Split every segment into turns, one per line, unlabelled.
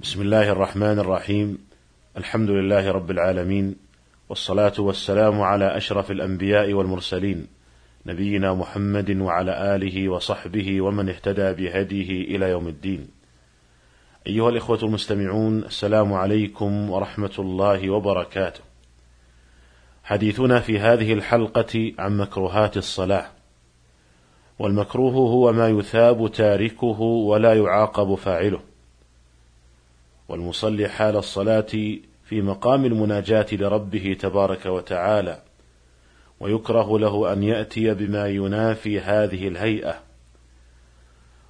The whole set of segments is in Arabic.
بسم الله الرحمن الرحيم. الحمد لله رب العالمين والصلاة والسلام على أشرف الأنبياء والمرسلين نبينا محمد وعلى آله وصحبه ومن اهتدى بهديه إلى يوم الدين. أيها الإخوة المستمعون السلام عليكم ورحمة الله وبركاته. حديثنا في هذه الحلقة عن مكروهات الصلاة. والمكروه هو ما يثاب تاركه ولا يعاقب فاعله. والمصلي حال الصلاة في مقام المناجاة لربه تبارك وتعالى ويكره له أن يأتي بما ينافي هذه الهيئة.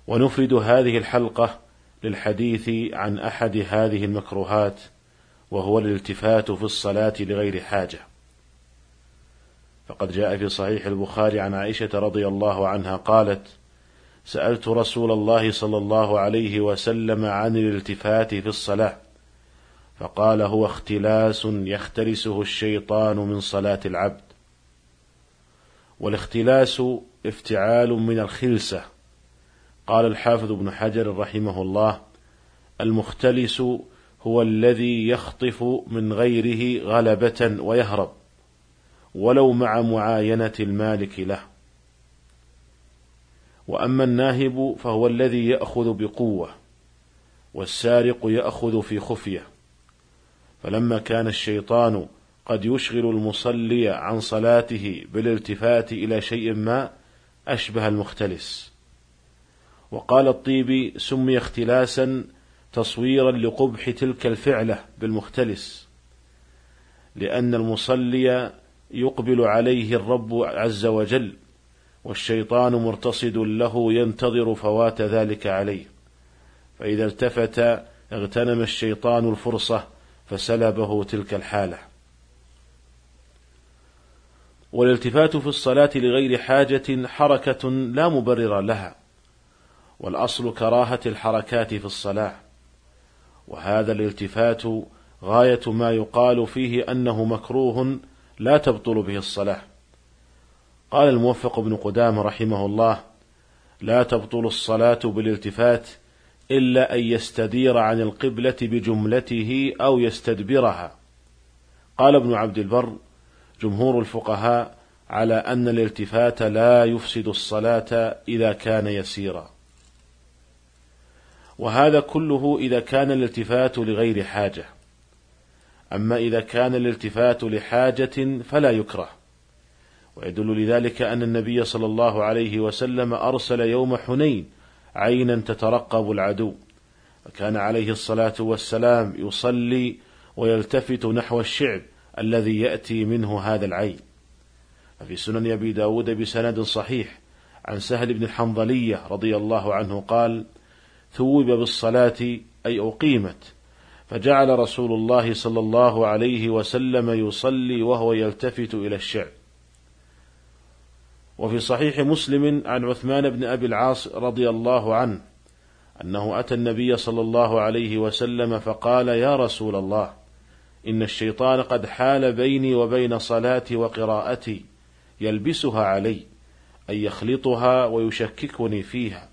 ونفرد هذه الحلقة للحديث عن أحد هذه المكروهات وهو الالتفات في الصلاة لغير حاجة. فقد جاء في صحيح البخاري عن عائشة رضي الله عنها قالت: سألت رسول الله صلى الله عليه وسلم عن الالتفات في الصلاة، فقال هو اختلاس يختلسه الشيطان من صلاة العبد. والاختلاس افتعال من الخلسة. قال الحافظ ابن حجر رحمه الله: المختلس هو الذي يخطف من غيره غلبة ويهرب. ولو مع معاينة المالك له وأما الناهب فهو الذي يأخذ بقوة والسارق يأخذ في خفية. فلما كان الشيطان قد يشغل المصلي عن صلاته بالالتفات إلى شيء ما أشبه المختلس. وقال الطيبي سمي اختلاسا تصويرا لقبح تلك الفعلة بالمختلس لأن المصلي يقبل عليه الرب عز وجل. والشيطان مرتصد له ينتظر فوات ذلك عليه. فإذا التفت اغتنم الشيطان الفرصة فسلبه تلك الحالة. والالتفات في الصلاة لغير حاجة حركة لا مبرر لها. والأصل كراهة الحركات في الصلاة. وهذا الالتفات غاية ما يقال فيه أنه مكروه لا تبطل به الصلاة. قال الموفق بن قدام رحمه الله لا تبطل الصلاة بالالتفات إلا أن يستدير عن القبلة بجملته أو يستدبرها. قال ابن عبد البر جمهور الفقهاء على أن الالتفات لا يفسد الصلاة إذا كان يسيرا. وهذا كله إذا كان الالتفات لغير حاجة. أما إذا كان الالتفات لحاجة فلا يكره. ويدل لذلك أن النبي صلى الله عليه وسلم أرسل يوم حنين عينا تترقب العدو. فكان عليه الصلاة والسلام يصلي ويلتفت نحو الشعب الذي يأتي منه هذا العين. ففي سنن أبي داود بسند صحيح عن سهل بن الحنظلية رضي الله عنه قال ثوب بالصلاة أي أقيمت. فجعل رسول الله صلى الله عليه وسلم يصلي وهو يلتفت إلى الشعب. وفي صحيح مسلم عن عثمان بن أبي العاص رضي الله عنه أنه أتى النبي صلى الله عليه وسلم فقال يا رسول الله إن الشيطان قد حال بيني وبين صلاتي وقراءتي يلبسها علي أن يخلطها ويشككني فيها.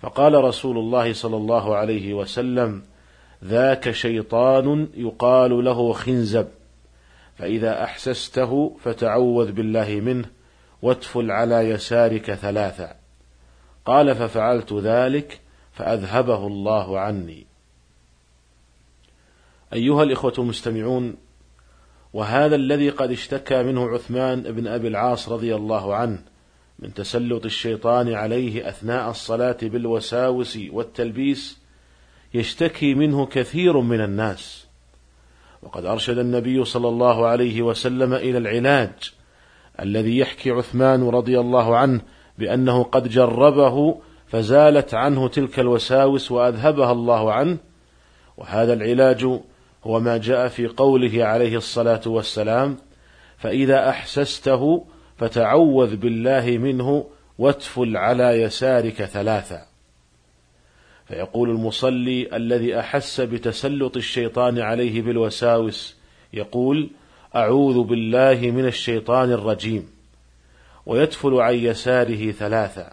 فقال رسول الله صلى الله عليه وسلم ذاك شيطان يقال له خنزب فإذا أحسسته فتعوذ بالله منه واتفل على يسارك ثلاثا قال ففعلت ذلك فأذهبه الله عني. أيها الإخوة المستمعون وهذا الذي قد اشتكى منه عثمان بن أبي العاص رضي الله عنه من تسلط الشيطان عليه أثناء الصلاة بالوساوس والتلبيس يشتكي منه كثير من الناس. وقد أرشد النبي صلى الله عليه وسلم إلى العلاج الذي يحكي عثمان رضي الله عنه بأنه قد جربه فزالت عنه تلك الوساوس وأذهبها الله عنه. وهذا العلاج هو ما جاء في قوله عليه الصلاة والسلام فإذا أحسسته فتعوذ بالله منه واتفل على يسارك ثلاثا. فيقول المصلي الذي أحس بتسلط الشيطان عليه بالوساوس يقول أعوذ بالله من الشيطان الرجيم. ويدفل عن يساره ثلاثا.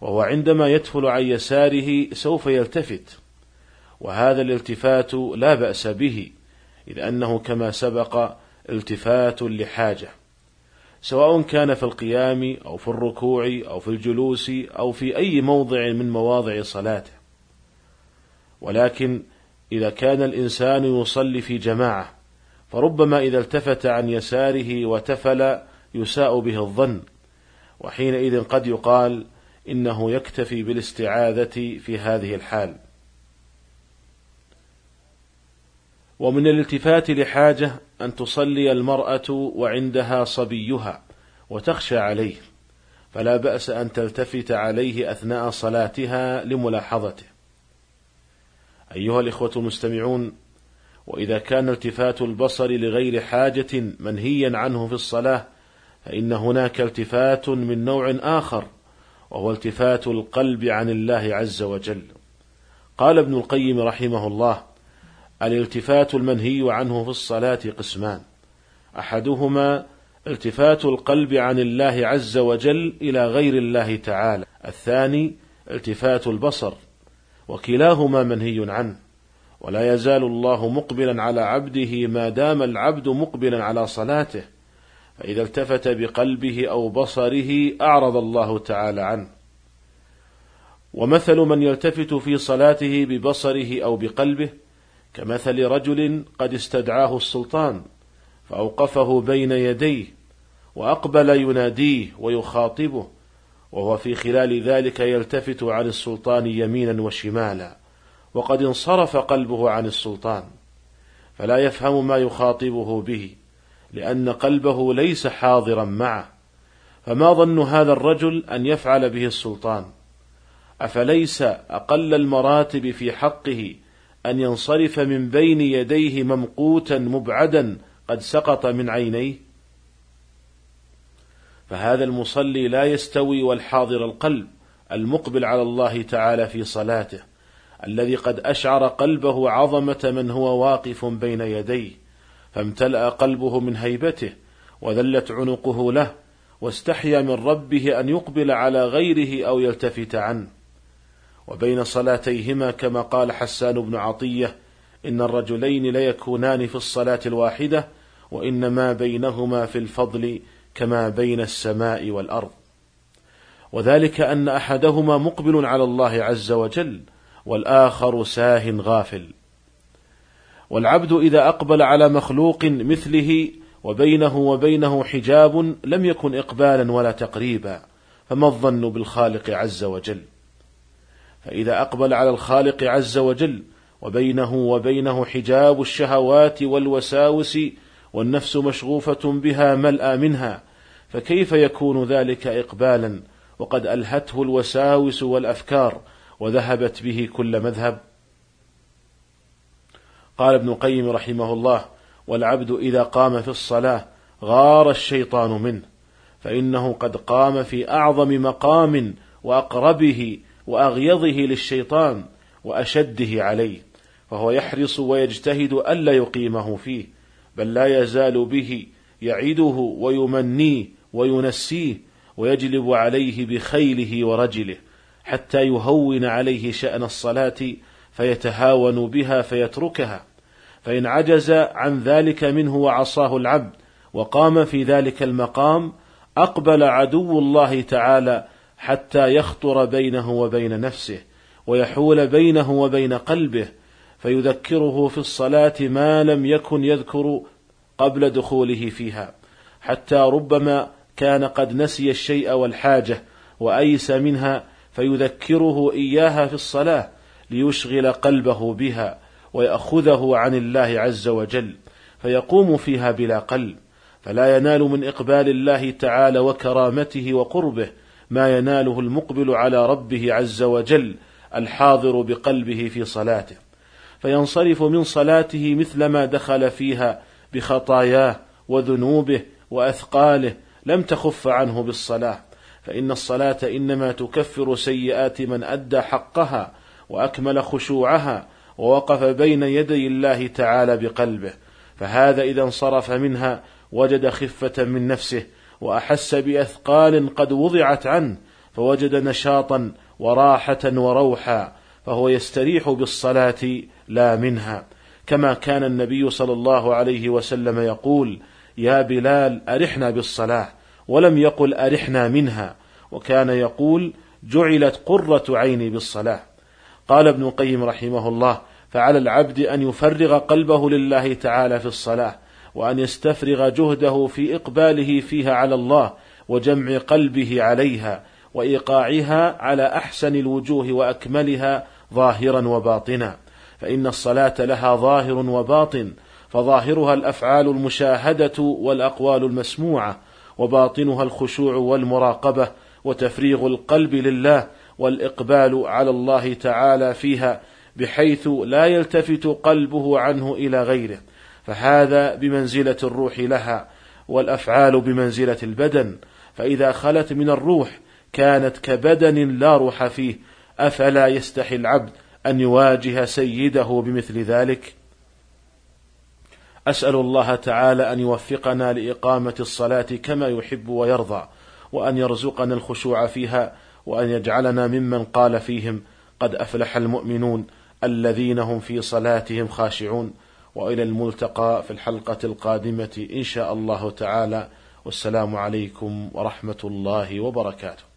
وهو عندما يدفل عن يساره سوف يلتفت. وهذا الالتفات لا بأس به إذ أنه كما سبق التفات لحاجة. سواء كان في القيام أو في الركوع أو في الجلوس أو في أي موضع من مواضع صلاته. ولكن إذا كان الإنسان يصلي في جماعة فربما إذا التفت عن يساره وتفل يساء به الظن وحينئذ قد يقال إنه يكتفي بالاستعاذة في هذه الحال. ومن الالتفات لحاجة أن تصلي المرأة وعندها صبيها وتخشى عليه فلا بأس أن تلتفت عليه أثناء صلاتها لملاحظته. أيها الإخوة المستمعون وإذا كان التفات البصر لغير حاجة منهيا عنه في الصلاة فإن هناك التفات من نوع آخر وهو التفات القلب عن الله عز وجل. قال ابن القيم رحمه الله الالتفات المنهي عنه في الصلاة قسمان. أحدهما التفات القلب عن الله عز وجل إلى غير الله تعالى. الثاني التفات البصر وكلاهما منهي عنه. ولا يزال الله مقبلا على عبده ما دام العبد مقبلا على صلاته فإذا التفت بقلبه أو بصره أعرض الله تعالى عنه. ومثل من يلتفت في صلاته ببصره أو بقلبه كمثل رجل قد استدعاه السلطان فأوقفه بين يديه وأقبل يناديه ويخاطبه وهو في خلال ذلك يلتفت عن السلطان يمينا وشمالا. وقد انصرف قلبه عن السلطان فلا يفهم ما يخاطبه به لأن قلبه ليس حاضرا معه. فما ظن هذا الرجل أن يفعل به السلطان؟ أفليس أقل المراتب في حقه أن ينصرف من بين يديه ممقوتا مبعدا قد سقط من عينيه؟ فهذا المصلي لا يستوي والحاضر القلب المقبل على الله تعالى في صلاته. الذي قد أشعر قلبه عظمة من هو واقف بين يديه فامتلأ قلبه من هيبته وذلت عنقه له واستحيا من ربه أن يقبل على غيره أو يلتفت عنه. وبين صلاتيهما كما قال حسان بن عطية إن الرجلين ليكونان في الصلاة الواحدة وإنما بينهما في الفضل كما بين السماء والأرض. وذلك أن أحدهما مقبل على الله عز وجل والآخر ساه غافل. والعبد إذا أقبل على مخلوق مثله وبينه وبينه حجاب لم يكن إقبالا ولا تقريبا فما الظن بالخالق عز وجل؟ فإذا أقبل على الخالق عز وجل وبينه وبينه حجاب الشهوات والوساوس والنفس مشغوفة بها ملأى منها فكيف يكون ذلك إقبالا؟ وقد ألهته الوساوس والأفكار وذهبت به كل مذهب. قال ابن القيم رحمه الله والعبد إذا قام في الصلاة غار الشيطان منه فإنه قد قام في أعظم مقام وأقربه وأغيظه للشيطان وأشده عليه فهو يحرص ويجتهد ألا يقيمه فيه بل لا يزال به يعده ويمنيه وينسيه ويجلب عليه بخيله ورجله. حتى يهون عليه شأن الصلاة فيتهاون بها فيتركها. فإن عجز عن ذلك منه وعصاه العبد وقام في ذلك المقام أقبل عدو الله تعالى حتى يخطر بينه وبين نفسه ويحول بينه وبين قلبه فيذكره في الصلاة ما لم يكن يذكر قبل دخوله فيها حتى ربما كان قد نسي الشيء والحاجة وأيس منها فيذكره إياها في الصلاة ليشغل قلبه بها ويأخذه عن الله عز وجل فيقوم فيها بلا قلب فلا ينال من إقبال الله تعالى وكرامته وقربه ما يناله المقبل على ربه عز وجل الحاضر بقلبه في صلاته فينصرف من صلاته مثل ما دخل فيها بخطاياه وذنوبه وأثقاله لم تخف عنه بالصلاة. فإن الصلاة إنما تكفر سيئات من أدى حقها وأكمل خشوعها ووقف بين يدي الله تعالى بقلبه فهذا إذا انصرف منها وجد خفة من نفسه وأحس بأثقال قد وضعت عنه فوجد نشاطا وراحة وروحا فهو يستريح بالصلاة لا منها. كما كان النبي صلى الله عليه وسلم يقول يا بلال أرحنا بالصلاة ولم يقل أرحنا منها. وكان يقول جعلت قرة عيني بالصلاة. قال ابن القيم رحمه الله فعلى العبد أن يفرغ قلبه لله تعالى في الصلاة وأن يستفرغ جهده في إقباله فيها على الله وجمع قلبه عليها وإيقاعها على أحسن الوجوه وأكملها ظاهرا وباطنا. فإن الصلاة لها ظاهر وباطن فظاهرها الأفعال المشاهدة والأقوال المسموعة وباطنها الخشوع والمراقبة وتفريغ القلب لله والإقبال على الله تعالى فيها بحيث لا يلتفت قلبه عنه إلى غيره. فهذا بمنزلة الروح لها والأفعال بمنزلة البدن. فإذا خلت من الروح كانت كبدن لا روح فيه أفلا يستحي العبد أن يواجه سيده بمثل ذلك؟ أسأل الله تعالى أن يوفقنا لإقامة الصلاة كما يحب ويرضى وأن يرزقنا الخشوع فيها وأن يجعلنا ممن قال فيهم قد أفلح المؤمنون الذين هم في صلاتهم خاشعون. وإلى الملتقى في الحلقة القادمة إن شاء الله تعالى. والسلام عليكم ورحمة الله وبركاته.